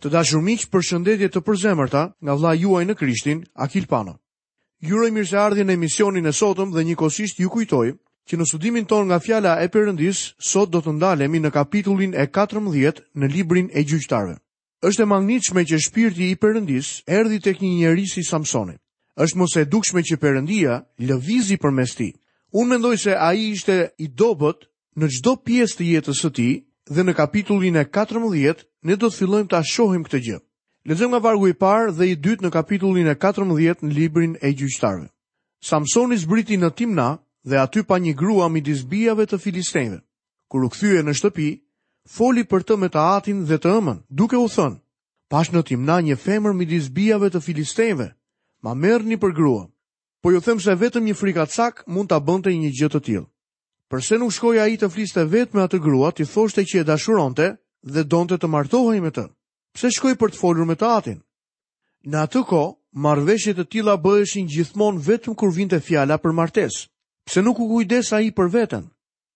Të dashur miq, përshëndetje të përzemërta nga vëlla juaj në Krishtin, Akil Pano. Ju uroj mirëseardhje në emisionin e sotëm dhe njëkohësisht ju kujtoj që në studimin tonë nga fjala e Perëndisë, sot do të ndalemi në kapitullin e 14 në librin e gjyqtarëve. Është e mahnitshme që shpirti i Perëndisë erdhi tek një njeri si Samsoni. Është mëse e dukshme që Perëndia lëvizi përmes tij. Unë mendoj se ai ishte i dobët Në çdo pjesë të jetës së tij dhe në kapitullin e katërmbëdhjetë ne do të fillojmë ta shohim këtë gjë. Lexojmë nga vargu i parë dhe i dytë në kapitullin e katërmbëdhjetë në librin e Gjyqtarëve. Samsoni zbriti në Timna dhe aty pa një grua midis bijave të filistenjve. Kur u kthye në shtëpi, foli për të me të atin dhe të ëmën, duke u thënë, pashë në Timna një femër midis bijave të filistenjve, ma merrni për grua. Po ju them se vetëm një frikacak mund ta bënte një gjë të tillë. Përse nuk shkoi ai të fliste vetë me atë grua, t'i thoshte që e dashuronte dhe donte të martohej me të? Pse shkoi për të folur me të atin? Në atë kohë, marrëveshje të tilla bëheshin gjithmonë vetëm kur vinte fjala për martesë. Pse nuk u kujdes ai për veten?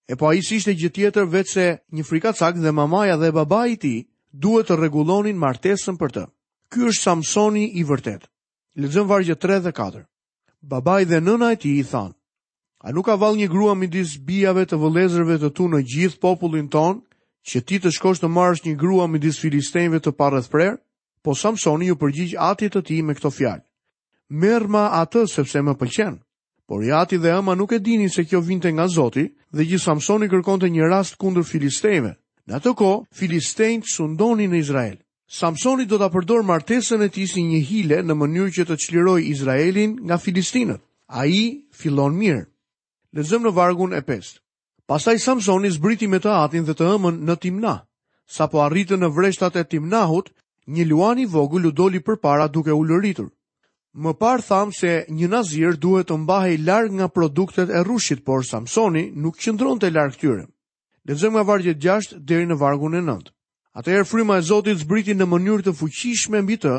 E po ai s'ishte gjë tjetër veçse një frikacak dhe mamaja dhe babai i tij duhet të rregullonin martesën për të. Ky është Samsoni i vërtetë. Lexojmë vargjet 3 dhe 4. Babai dhe nëna e tij i thanë: A nuk ka vallë një grua midis bijave të vëllezërve të tu në gjithë popullin tonë, që ti të shkosh të marrësh një grua midis filistenjve të parrethprerë? Po Samsoni iu përgjigj atit të tij me këto fjalë: Merrma atë sepse më pëlqen. Por i ati dhe e ëma nuk e dinin se kjo vinte nga Zoti dhe që Samsoni kërkonte një rast kundër filistenjve. Në atë kohë, filistenjtë sundonin në Izrael. Samsoni do ta përdorë martesën e tij si një hile në mënyrë që të çlirojë Izraelin nga filistinët. Ai fillon mirë. Lexojmë në vargun e pestë. Pastaj Samsoni zbriti me të atin dhe të ëmën në Timna. Sapo arritën në vreshtat e Timnahut, një luan i vogël u doli përpara duke ulëritur. Më parë thamë se një nazir duhet të mbahej larg nga produktet e rrushit, por Samsoni nuk qëndronte larg tyre. Lexojmë nga vargu 6 deri në vargun e 9. Atëherë fryma e Zotit zbriti në mënyrë të fuqishme mbi të,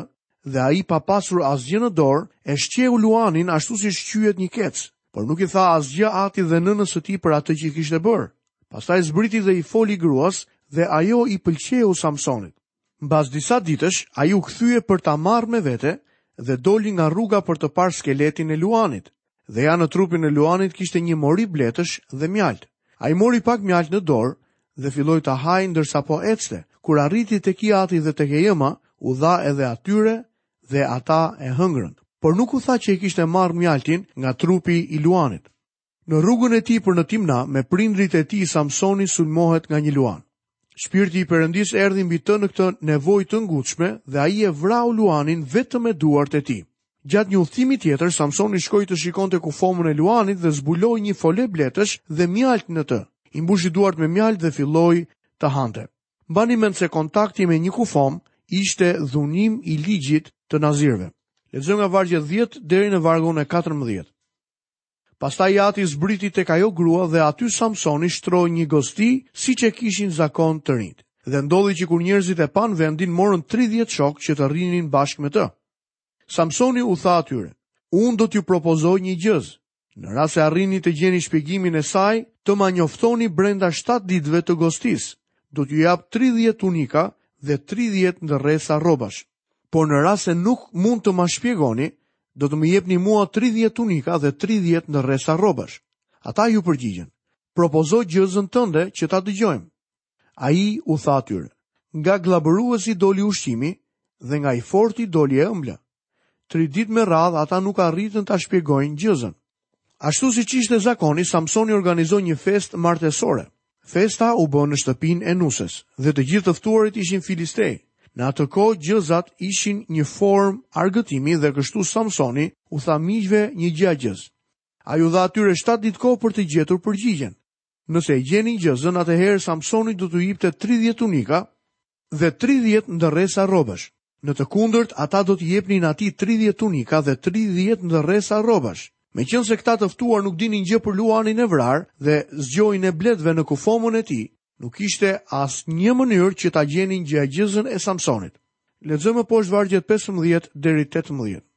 dhe ai pa pasur asgjë në dorë, e shqeu luanin ashtu si shqyhet një kec, por nuk i tha asgjë atit dhe nënës së tij për atë që i kishte bërë. Pastaj zbriti dhe i foli gruas dhe ajo i pëlqeu Samsonit. Mbas disa ditësh, ai u kthye për ta marrë me vete dhe doli nga rruga për të parë skeletin e luanit. Dhe ja në trupin e luanit kishte një mori bletësh dhe mjaltë. Ai mori pak mjaltë në dorë dhe filloi ta hajë ndërsa po ecte, kur arriti tek i ati dhe tek e jëma, u dha edhe atyre dhe ata e hëngrën, por nuk u tha që e kishte marrë mjaltin nga trupi i luanit. Në rrugën e tij për në Timna, me prindërit e tij Samsoni sulmohet nga një luan. Shpirti i Perëndisë erdhi mbi të në këtë nevojë të ngutshme dhe ai e vrau luanin vetëm me duart e tij. Gjatë një udhëtimi tjetër, Samsoni shkoi të shikonte kufomën e luanit dhe zbuloi një fole bletësh dhe mjaltë në të. I mbushi duart me mjaltë dhe filloi të hante. Mbani mend se kontakti me një kufomë ishte dhunim i ligjit të nazirëve. Lexojmë nga vargu 10 deri në vargun e 14. Pastaj i ati zbriti tek ajo grua dhe aty Samsoni shtroi një gosti, siç e kishin zakon të rinjtë. Dhe ndodhi që kur njerëzit e panë vendin, morën tridhjetë shokë që të rrinin bashkë me të. Samsoni u tha atyre, Unë do t'ju propozoj një gjëzë. Në rast se arrini të gjeni shpjegimin e saj, të ma njoftoni brenda 7 ditëve të gostisë. Do t'ju jap 30 tunika dhe 30 ndërresa rrobash. Por në rast se nuk mund të ma shpjegoni, do të më jepni mua 30 tunika dhe 30 ndërresa rrobash. Ata iu përgjigjën, propozo gjëzën tënde që ta dëgjojmë. Ai u tha atyre, nga gllabëruesi doli ushqimi dhe nga i forti doli e ëmbla. Tri ditë me radhë ata nuk arritën ta shpjegojnë gjëzën. Ashtu siç ishte zakoni, Samsoni organizoi një festë martesore. Festa u bë në shtëpinë e nuses, dhe të gjithë të ftuarit ishin filistenj. Në atë kohë, gjëzat ishin një formë argëtimi dhe kështu Samsoni u tha miqve një gjëegjëzë. Ai u dha atyre 7 ditë kohë për të gjetur përgjigjen. Nëse e gjenin gjëzën atëherë Samsoni do t'u jipte 30 tunika dhe 30 ndërresa rrobash. Në të kundërt, ata do t'i jepnin atij 30 tunika dhe 30 ndërresa rrobash. Meqenëse këta të ftuar nuk dinin gjë për luanin e vrarë dhe zgjoin e bletëve në kufomën e tij, nuk kishte asnjë mënyrë që ta gjenin gjëegjëzën e Samsonit. Lexojmë më poshtë vargjet pesëmbëdhjetë deri tetëmbëdhjetë.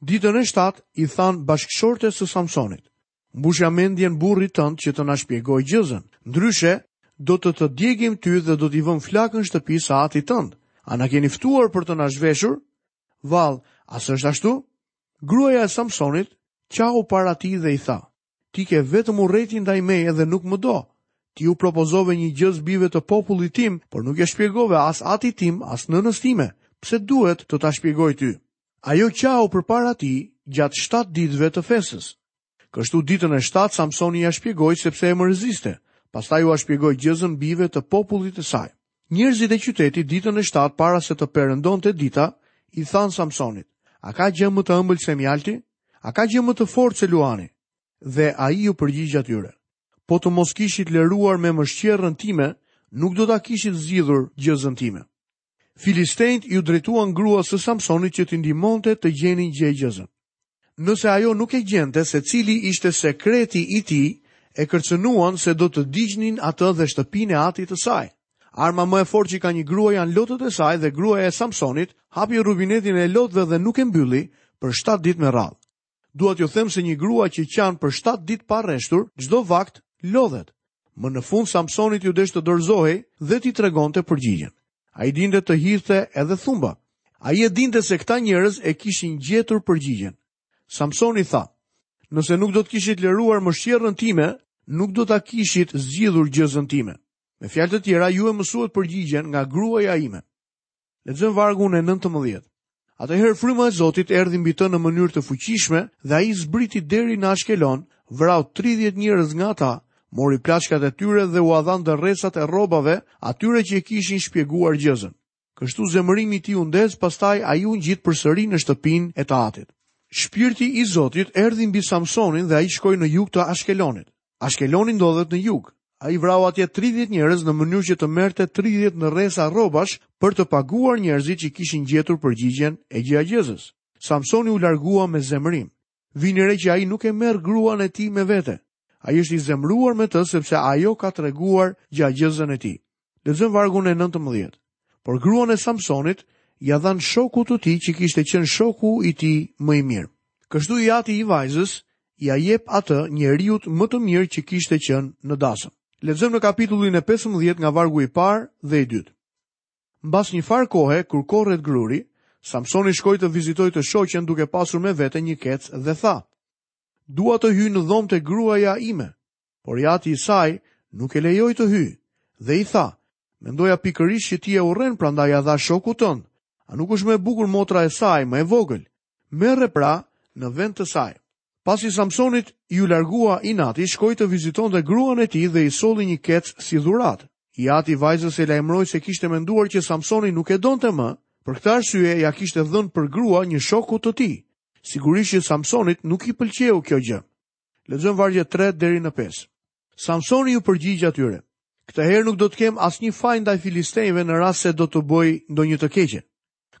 Ditën e shtatë i thanë bashkëshortes së Samsonit, Mbushja mendjen burrit tënd që të na shpjegojë gjëzën, ndryshe do të të djegim ty dhe do t'i vëmë flakën shtëpisë së atit tënd. A na keni ftuar për të na zhveshur? Vallë, a s'është ashtu? Gruaja e Samsonit qau para tij dhe i tha, Ti ke vetëm urrejtje ndaj meje dhe nuk më do. Ti u propozove një gjëzë bijve të popullit tim, por nuk ia shpjegove as atit tim, as nënës time. Pse duhet të ta shpjegoj ty? Ajo qau përpara tij gjatë shtatë ditëve të festës. Kështu ditën e shtatë Samsoni ia shpjegoi sepse e mërziste. Pastaj ua shpjegoi gjëzën bijve të popullit të saj. Njerëzit e qytetit ditën e shtatë para se të perëndonte dita, i thanë Samsonit, A ka gjë më të ëmbël se mjalti? A ka gjë më të fortë se luani? Dhe ai iu përgjigj atyre, Po të mos kishit lëruar me mëshqerrën time, nuk do ta kishit zgjidhur gjëzën time. Filistenjtë iu drejtuan gruas së Samsonit që t'i ndihmonte të gjenin gjëegjëzën. Nëse ajo nuk e gjente se cili ishte sekreti i tij, e kërcënuan se do të digjnin atë dhe shtëpinë e atit të saj. Arma më e fortë që ka një grua janë lotët e saj dhe gruaja e Samsonit hapi rubinetin e lotëve dhe nuk e mbylli për shtatë ditë me radhë. Dua t'ju them se një grua që qan për shtatë ditë pa reshtur, çdo vakt lodhet. Më në fund Samsonit iu desh të dorëzohej dhe t'i tregonte përgjigjen. Ai dinte të hidhte edhe thumba. Ai e dinte se këta njerëz e kishin gjetur përgjigjen. Samsoni tha, nëse nuk do të kishit lëruar mëshqerrën time, nuk do ta kishit zgjidhur gjëzën time. Me fjalë të tjera, ju e mësuat përgjigjen nga gruaja ime. Lexojmë vargun e 19. Atëherë fryma e Zotit erdhi mbi të në mënyrë të fuqishme dhe ai zbriti deri në Ashkelon, vrau 30 njerëz nga ata, mori plaçkat e tyre dhe ua dha ndërresat e rrobave atyre që e kishin shpjeguar gjëzën. Kështu zemërimi i tij u ndez, pastaj ai u ngjit përsëri në shtëpinë e të atit. Shpirti i Zotit erdhi mbi Samsonin dhe ai shkoi në jug të Ashkelonit. Ashkeloni ndodhet në jug. Ai vrau atje 30 njerëz në mënyrë që të merrte 30 ndërresa rrobash për të paguar njerëzit që kishin gjetur përgjigjen e gjeagjëzës. Samsoni u largua me zemërim. Vini re që ai nuk e merr gruan e tij me vete. Ai është i zemëruar me të sepse ajo ka treguar gjeagjëzën e tij. Lexojmë vargun e 19. Por gruan e Samsonit ia dhanë shokut të tij që kishte qenë shoku i tij më i mirë. Kështu i ati i vajzës ia jep atë njeriut më të mirë që kishte qenë në dasmë. Lexojmë në kapitullin e 15 nga vargu i parë dhe i dytë. Mbas një farë kohe kur korret gruri, Samsoni shkoi të vizitojë të shoqen duke pasur me vete një kec dhe tha: Dua të hyj në dhomë te gruaja ime. por i ati i saj nuk e lejoi të hyjë, dhe i tha, mendoja pikërisht që ti e urren prandaj ia dhashë shokut tënd, a nuk është më e bukur motra e saj, më e vogël, merre pra në vend të saj. Pasi Samsonit iu largua inati, shkoi të vizitonte gruan e tij dhe i solli një kec si dhuratë. I ati i vajzës e lajmëroi se kishte menduar që Samsoni nuk e donte më, për këtë arsye ia kishte dhënë për grua një shoku të tij. Sigurisht që Samsonit nuk i pëlqeu kjo gjë. Lexojmë vargjet 3 deri në 5. Samsoni iu përgjigj atyre: Këtë herë nuk do të kem asnjë faj ndaj filistenjve në rast se do të bëj ndonjë të keqe.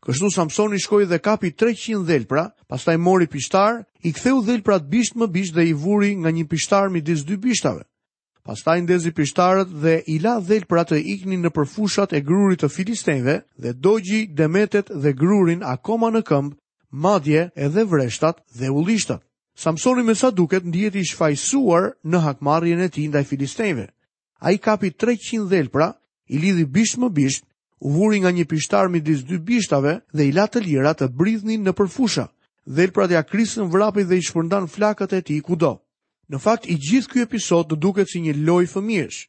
Kështu Samsoni shkoi dhe kapi 300 dhelpra, pastaj mori pishtarë, i ktheu dhelprat bisht më bisht dhe i vuri nga një pishtar midis dy bishtave. Pastaj ndezi pishtarët dhe i la dhelprat të iknin nëpër fushat e grurit të filistenjve dhe dogji demetet dhe grurin akoma në këmbë, madje edhe vreshtat dhe ullishtat. Samsoni me sa duket ndihet i shfajësuar në hakmarrjen e tij ndaj filistenjve. Ai kapi 300 dhelpra, i lidhi bisht më bisht, u vuri nga një pishtar midis dy bishtave dhe i la të lira të bridhnin nëpër fusha. Dhelprat ia krisën vrapit dhe i shpërndanë flakët e tij kudo. Në fakt i gjithë ky episod të duket si një lojë fëmijësh.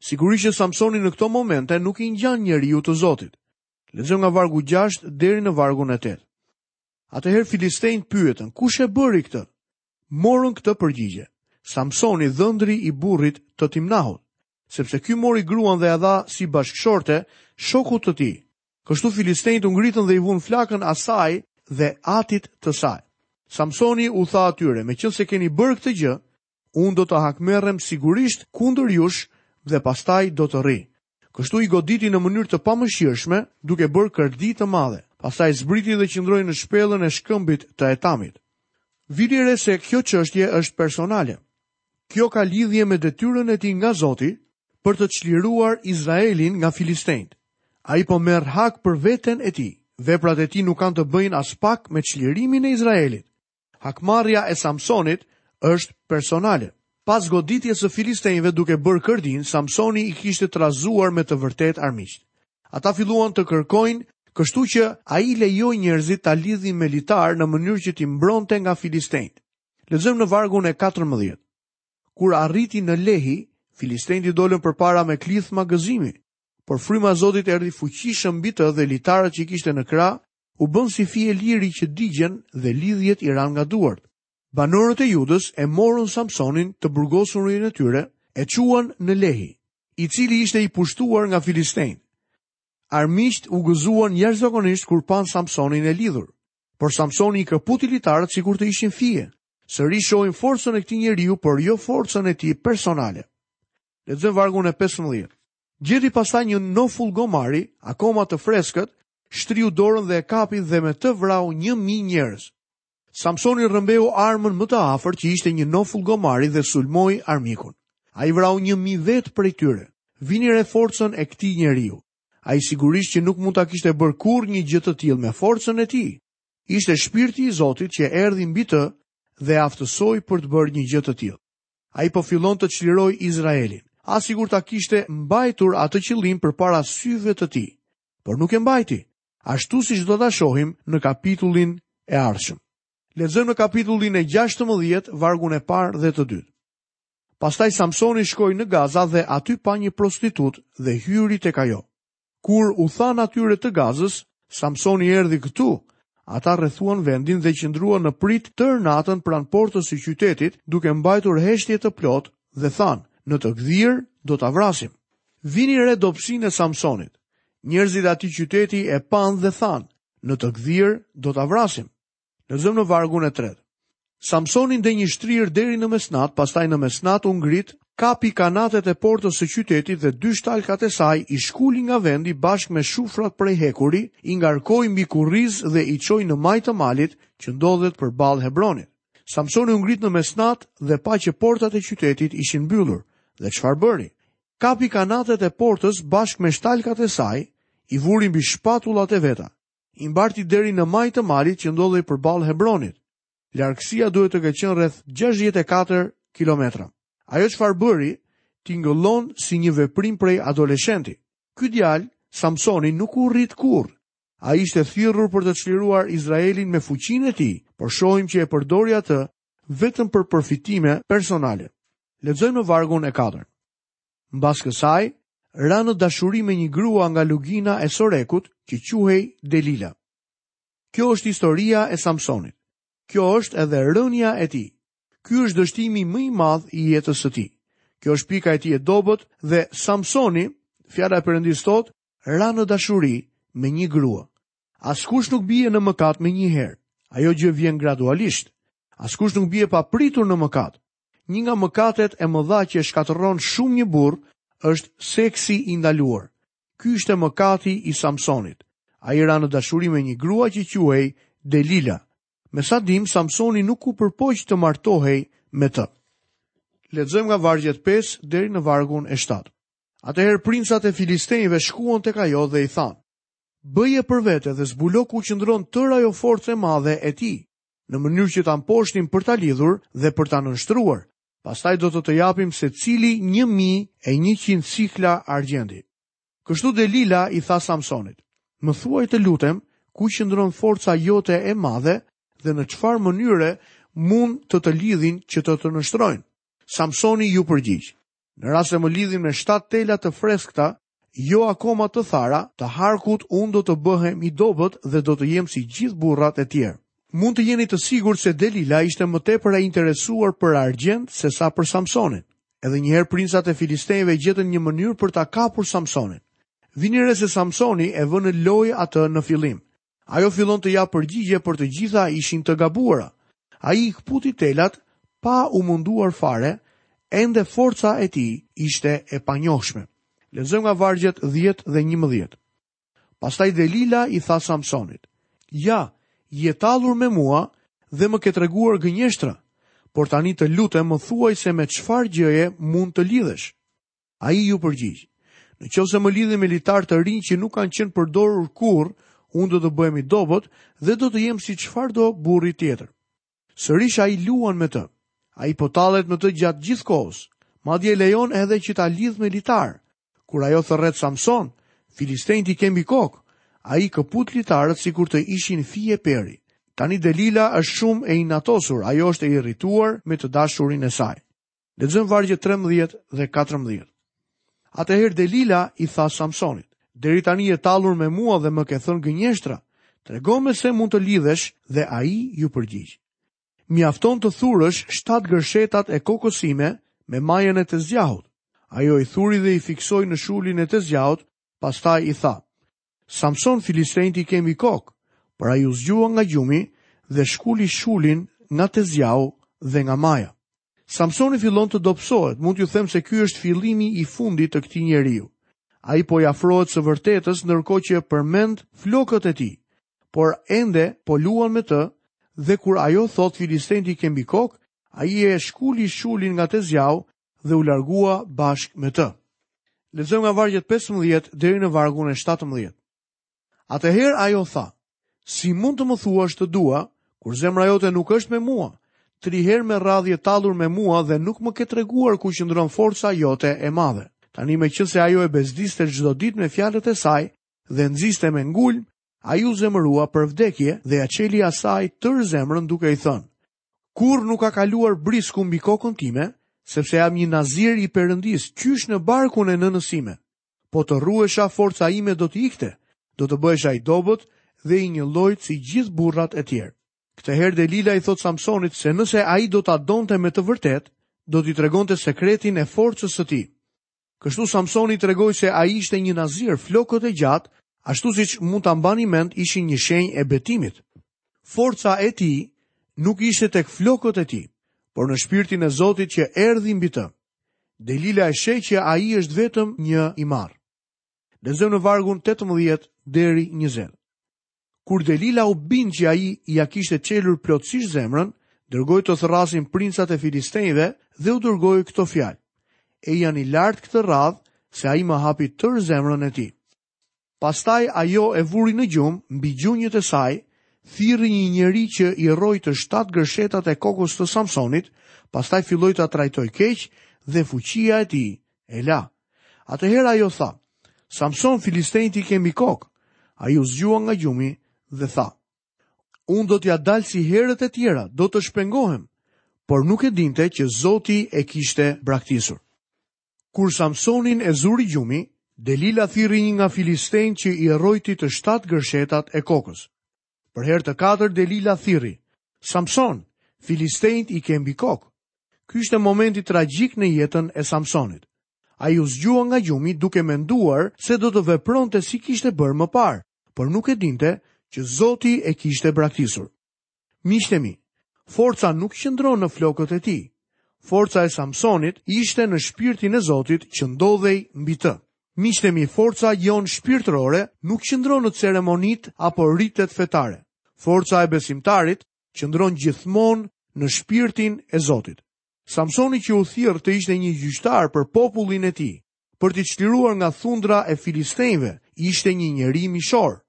Sigurisht që Samsoni në këto momente nuk i ngjan njeriut të Zotit. Lexojmë nga vargu 6 deri në vargun e 8. Atëherë filistenjtë pyetën, kush e bëri këtë? Morën këtë përgjigje. Samsoni dhëndri i burrit të Timnahut, sepse ky mori gruan dhe e dha si bashkëshorte shokut të tij. Kështu filistenjtë u ngritën dhe i vunë flakën asaj dhe atit të saj. Samsoni u tha atyre, meqenëse keni bërë këtë gjë, unë do të hakmerrem sigurisht kundër jush dhe pastaj do të rri. Kështu i goditi në mënyrë të pamëshirshme, duke bërë kërdi të madhe. Pastaj zbriti dhe qëndroi në shpellën e shkëmbit të Etamit. Vini re se kjo çështje është personale. Kjo s'ka lidhje me detyrën e tij nga Zoti për të çliruar Izraelin nga filistenjtë. Ai po merr hak për veten e tij. Veprat e tij nuk kanë të bëjnë aspak me çlirimin e Izraelit. Hakmarrja e Samsonit është personale. Pas goditjes së filistenjve duke bërë kërdinë, Samsoni i kishte trazuar me të vërtetë armiqtë. Ata filluan ta kërkojnë, kështu që ai lejoi njerëzit ta lidhin me litar në mënyrë që t'i mbronte nga filistenjtë. Lexojmë në vargun e 14. Kur arriti në Lehi, filistenjtë i dolën përpara me klithma gëzimi, por fryma e Zotit erdhi fuqishëm mbi të dhe litarët që i kishte në krah u bënë si fije liri që digjen dhe lidhjet i ranë nga duart. Banorët e Judës e morën Samsonin të burgosurin e tyre, e çuan në Lehi, i cili ishte i pushtuar nga filistenjtë. Armiqtë u gëzuan jashtëzakonisht kur panë Samsonin e lidhur. Por Samsoni i këputi litarët sikur të ishin fije. Sërish shohim forcën e këtij njeriu, por jo forcën e tij personale. Lexojmë vargun e 15. Gjeti pastaj një nofull gomari akoma të freskët, shtriu dorën dhe e kapi dhe me të vrau një mijë njerëz. Samsoni rrëmbeu armën më të afër që ishte një nofull gomari dhe sulmoi armikun. Ai vrau një mijë vetë prej tyre. Vini re forcën e këtij njeriu. Ai sigurisht që nuk mund ta kishte bërë kurrë një gjë të tillë me forcën e tij. Ishte shpirti i Zotit që erdhi mbi të dhe e aftësoi për të bërë një gjë të tillë. Ai po fillon të çlirojë Izraelin. Ah sikur ta kishte mbajtur atë qëllim përpara syve të tij, por nuk e mbajti, ashtu siç do ta shohim në kapitullin e ardhshëm. Lexojmë në kapitullin e 16, vargun e parë dhe të dytë. Pastaj Samsoni shkoi në Gaza dhe aty pa një prostitutë dhe hyri tek ajo. Kur u thanë atyre të Gazës, Samsoni erdhi këtu. Ata rrethuan vendin dhe qëndruan në pritë tërë natën pranë portës së qytetit, duke mbajtur heshtje të plotë dhe thanë, në të gdhirë do ta vrasim. Vini re dobësinë e Samsonit. Njerëzit e atij qyteti e panë dhe thanë, në të gdhirë do ta vrasim. Lexojmë në vargun e tretë. Samsoni ndenji shtrirë deri në mesnatë, pastaj në mesnatë u ngrit, kapi kanatet e portës së qytetit dhe dy shtalkat e saj i shkuli nga vendi bashkë me shufrat prej hekuri, i ngarkoi mbi kurriz dhe i çoi në majë të malit që ndodhet përballë Hebronit. Samsoni u ngrit në mesnatë dhe pa që portat e qytetit ishin mbyllur, dhe çfarë bëri? Kapi kanatet e portës bashkë me shtalkat e saj, i vuri mbi shpatullat e veta. i mbarti deri në majë të malit që ndodhej përballë Hebronit. Largësia duhet të ketë qenë rreth 64 kilometra. Ajo çfarë bëri, tingëllon si një veprim prej adoleshenti. Ky djalë, Samsoni, nuk u rrit kurrë. Ai ishte thirrur për të çliruar Izraelin me fuqinë e tij, por shohim që e përdori atë vetëm për përfitime personale. Lexojmë në vargun e 4. Mbas kësaj, ra në dashuri me një grua nga Lugina e Sorekut që quhej Delila. Kjo është historia e Samsonit. Kjo është edhe rënia e tij. Ky është dështimi më i madh i jetës së tij. Kjo është pika e tij e dobët dhe Samsoni, fjala e Perëndisë thotë, ra në dashuri me një grua. Askush nuk bie në mëkat menjëherë. Ajo gjë vjen gradualisht. Askush nuk bie papritur në mëkat. Një nga mëkatet e mëdha që e shkatërron shumë një burrë është seksi i ndaluar. Ky ishte mëkati i Samsonit. Ai ra në dashuri me një grua që quhej Delila. Me sa dim, Samsoni nuk u përpoq të martohej me të. Lexojmë nga vargjet 5 deri në vargun e 7. Atëherë princat e filistenjve shkuan tek ajo dhe i thanë: Bëje për vete dhe zbulo ku qëndron tërë ajo forcë e madhe e tij. në mënyrë që ta mposhtim për ta lidhur dhe për ta nënshtruar. Pastaj do të të japim secili një mijë e njëqind sikla argjendi. Kështu Delila i tha Samsonit, më thuaj të lutem, ku qëndron forca jote e madhe dhe në çfarë mënyre mund të të lidhin që të të nënshtrojnë. Samsoni iu përgjigj, Në rast se më lidhin me shtatë tela të freskëta, jo akoma të thara, të harkut unë do të bëhem i dobët dhe do të jem si gjithë burrat e tjerë. Mund të jeni të sigurt se Delila ishte më tepër e interesuar për argjend sesa për Samsonin. Edhe njëherë princat e filistenjve gjetën një mënyrë për ta kapur Samsonin. Vini re se Samsoni e vë në lojë atë në fillim. Ajo fillon të japë përgjigje por të gjitha ishin të gabuara. Ai i këputi telat pa u munduar fare, ende forca e tij ishte e panjohshme. Lexojmë nga vargjet dhjetë dhe njëmbëdhjetë. Pastaj Delila i tha Samsonit, Ja, je tallur me mua dhe më ke treguar gënjeshtra, por tani të lutem më thuaj se me çfarë gjëje mund të lidhesh. Ai iu përgjigj, Në qoftë se më lidhin me litarë të rinj që nuk kanë qenë përdorur kurrë, unë do të bëhem i dobët dhe do të jem si çfarëdo burri tjetër. Sërish ai luan me të. Ai po tallet me të gjatë gjithë kohës, madje e lejon edhe që ta lidhë me litarë. Kur ajo thërret Samson, filistenjtë t'i ke mbi kokë, ai këput litarët sikur të ishin fije peri. Tani Delila është shumë e inatosur, ajo është e irrituar me të dashurin e saj. Lexojmë vargjet 13 dhe 14. Atëherë Delila i tha Samsonit, deri tani je tallur me mua dhe më ke thënë gënjeshtra, tregomë me se mund të lidhesh dhe ai iu përgjigj. Mjafton të thurësh shtatë gërshetat e kokës sime me majën e tezgjahut. Ajo i thuri dhe i fiksoi në shulin e tezgjahut, pastaj i tha, Samson Filistenjtë i ke mbi kokë, por ai u zgjua nga gjumi dhe shkuli shulin nga tezgjahu dhe nga maja. Samsoni fillon të dobësohet, mund t'ju them se ky është fillimi i fundit të këtij njeriu. Ai po i afrohet së vërtetës ndërkohë që përmend flokët e tij, por ende po luan me të dhe kur ajo thotë Filistenjtë i ke mbi kokë, ai e shkuli shulin nga tezgjahu dhe u largua bashkë me të. Lexojmë nga vargjet 15 deri në vargun e 17. Atëherë ajo tha: Si mund të më thuash të dua, kur zemra jote nuk është me mua? Tri herë me radhë je tallur me mua dhe nuk më ke treguar ku qëndron forca jote e madhe. Tani meqenëse ajo e bezdiste çdo ditë me fjalët e saj dhe e nxiste me ngulm, ai u zemërua për vdekje dhe ia çeli asaj tërë zemrën duke i thënë, Kurrë nuk ka kaluar brisku mbi kokën time, sepse jam një nazir i Perëndisë, qysh në barkun e nënës sime. Po të rruhesha, forca ime do të ikte, do të bëhesha i dobët dhe i njëllojtë si gjithë burrat e tjerë. Këtë herë Delila i thotë Samsonit se nëse ai do ta donte me të vërtetë, do t'i tregonte sekretin e forcës së tij. Kështu Samsoni i tregoi se ai ishte një nazir, flokët e gjatë, ashtu siç mund ta mbani mend, ishin një shenjë e betimit. Forca e tij nuk ishte tek flokët e tij, por në shpirtin e Zotit që erdhi mbi të. Delila e sheh që ai është vetëm një i marrë. Lexojmë në vargun 18 deri 20. Kur Delila u bind që ai ia kishte çelur plotësisht zemrën, dërgoi të thërrasin princat e filistenjve dhe u dërgoi këto fjalë. Ejani lart këtë radhë se ai më hapi tërë zemrën e tij. Pastaj ajo e vuri në gjumë, mbi gjunjët e saj, thirri një njeri që i rroi të shtatë gërshetat e kokës të Samsonit, pastaj filloi ta trajtojë keq dhe fuqia e tij e la. Atëherë ajo tha, Samson, filistenjtë i ke mbi kokë. Ai u zgjua nga gjumi dhe tha, Unë do t'ia dal si herët e tjera, do të shpengohem, por nuk e dinte që Zoti e kishte braktisur. Kur Samsonin e zuri gjumi, Delila thirri një nga filistenjtë që i rrojti të shtatë gërshetat e kokës. Për herë të katër Delila thirri, Samson, filistenjtë i ke mbi kokë. Ky ishte momenti tragjik në jetën e Samsonit. Ai u zgjua nga gjumi duke menduar se do të vepronte si kishte bërë më parë, por nuk e dinte që Zoti e kishte braktisur. Miqtë e mi, forca nuk qëndron në flokët e tij. Forca e Samsonit ishte në shpirtin e Zotit që ndodhej mbi të. Miqtë e mi, forca jonë shpirtërore nuk qëndron në ceremonitë apo ritet fetare. Forca e besimtarit qëndron gjithmonë në shpirtin e Zotit. Samsoni që u thirr të ishte një gjyqtar për popullin e tij, për t'i çliruar nga thundra e filistenjve, ishte një njeri mishor.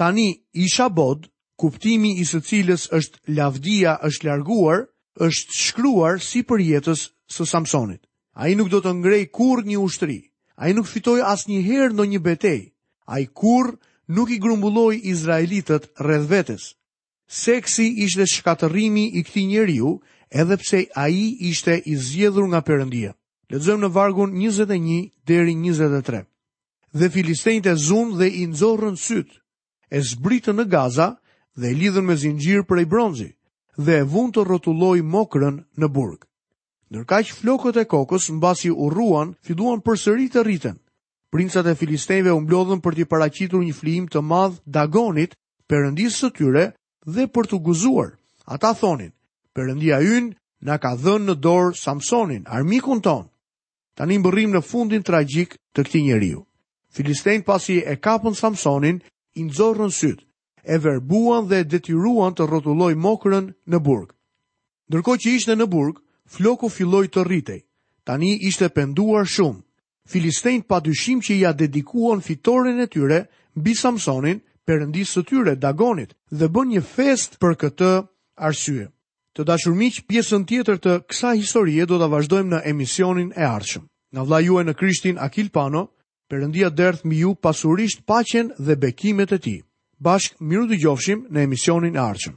Tani, Ishabod, kuptimi i së cilës është lavdia është larguar, është shkruar sipër jetës së Samsonit. Ai nuk do të ngrejë kurrë një ushtri, ai nuk fitoi asnjëherë ndonjë betejë, ai kurrë nuk i grumbulloi Izraelitët rreth vetes. Seksi ishte shkatërrimi i këtij njeriu, edhe pse ai ishte i zgjedhur nga Perëndia. Lexojmë në vargun 21 deri 23. Dhe filistenjtë e zunë dhe i nxorrën sytë, e zbritën në Gaza dhe e lidhën me zinxhir prej bronzi, dhe e vunë të rrotullojë mokrën në burg. Ndërkaq flokët e kokës mbasi u rruan, filluan përsëri të rriten. Princat e filistenjve u mblodhën për t'i paraqitur një flijim të madh Dagonit perëndisë së tyre dhe për t'u gëzuar. Ata thonin, perëndia ynë na ka dhënë në dorë Samsonin, armikun tonë. Tani mbërrijmë në fundin tragjik të këtij njeriu. Filistenjtë pasi e kapën Samsonin, i nxorrën sytë, e verbuan dhe e detyruan të rrotullojë mokrën në burg. Ndërkohë që ishte në burg, floku filloi të rritej. Tani ishte penduar shumë. Filistenjtë padyshim që ia dedikuan fitoren e tyre mbi Samsonin, perëndisë së tyre, Dagonit, dhe bënë një festë për këtë arsye. Të dashur miq, pjesën tjetër të kësaj historie do ta vazhdojmë në emisionin e ardhshëm. Nga vëllai juaj në Krishtin Akil Pano, Perëndia derdhtë mbi ju pasurisht paqen dhe bekimet e tij. Bashkë mirudëgjofshim në emisionin e ardhshëm.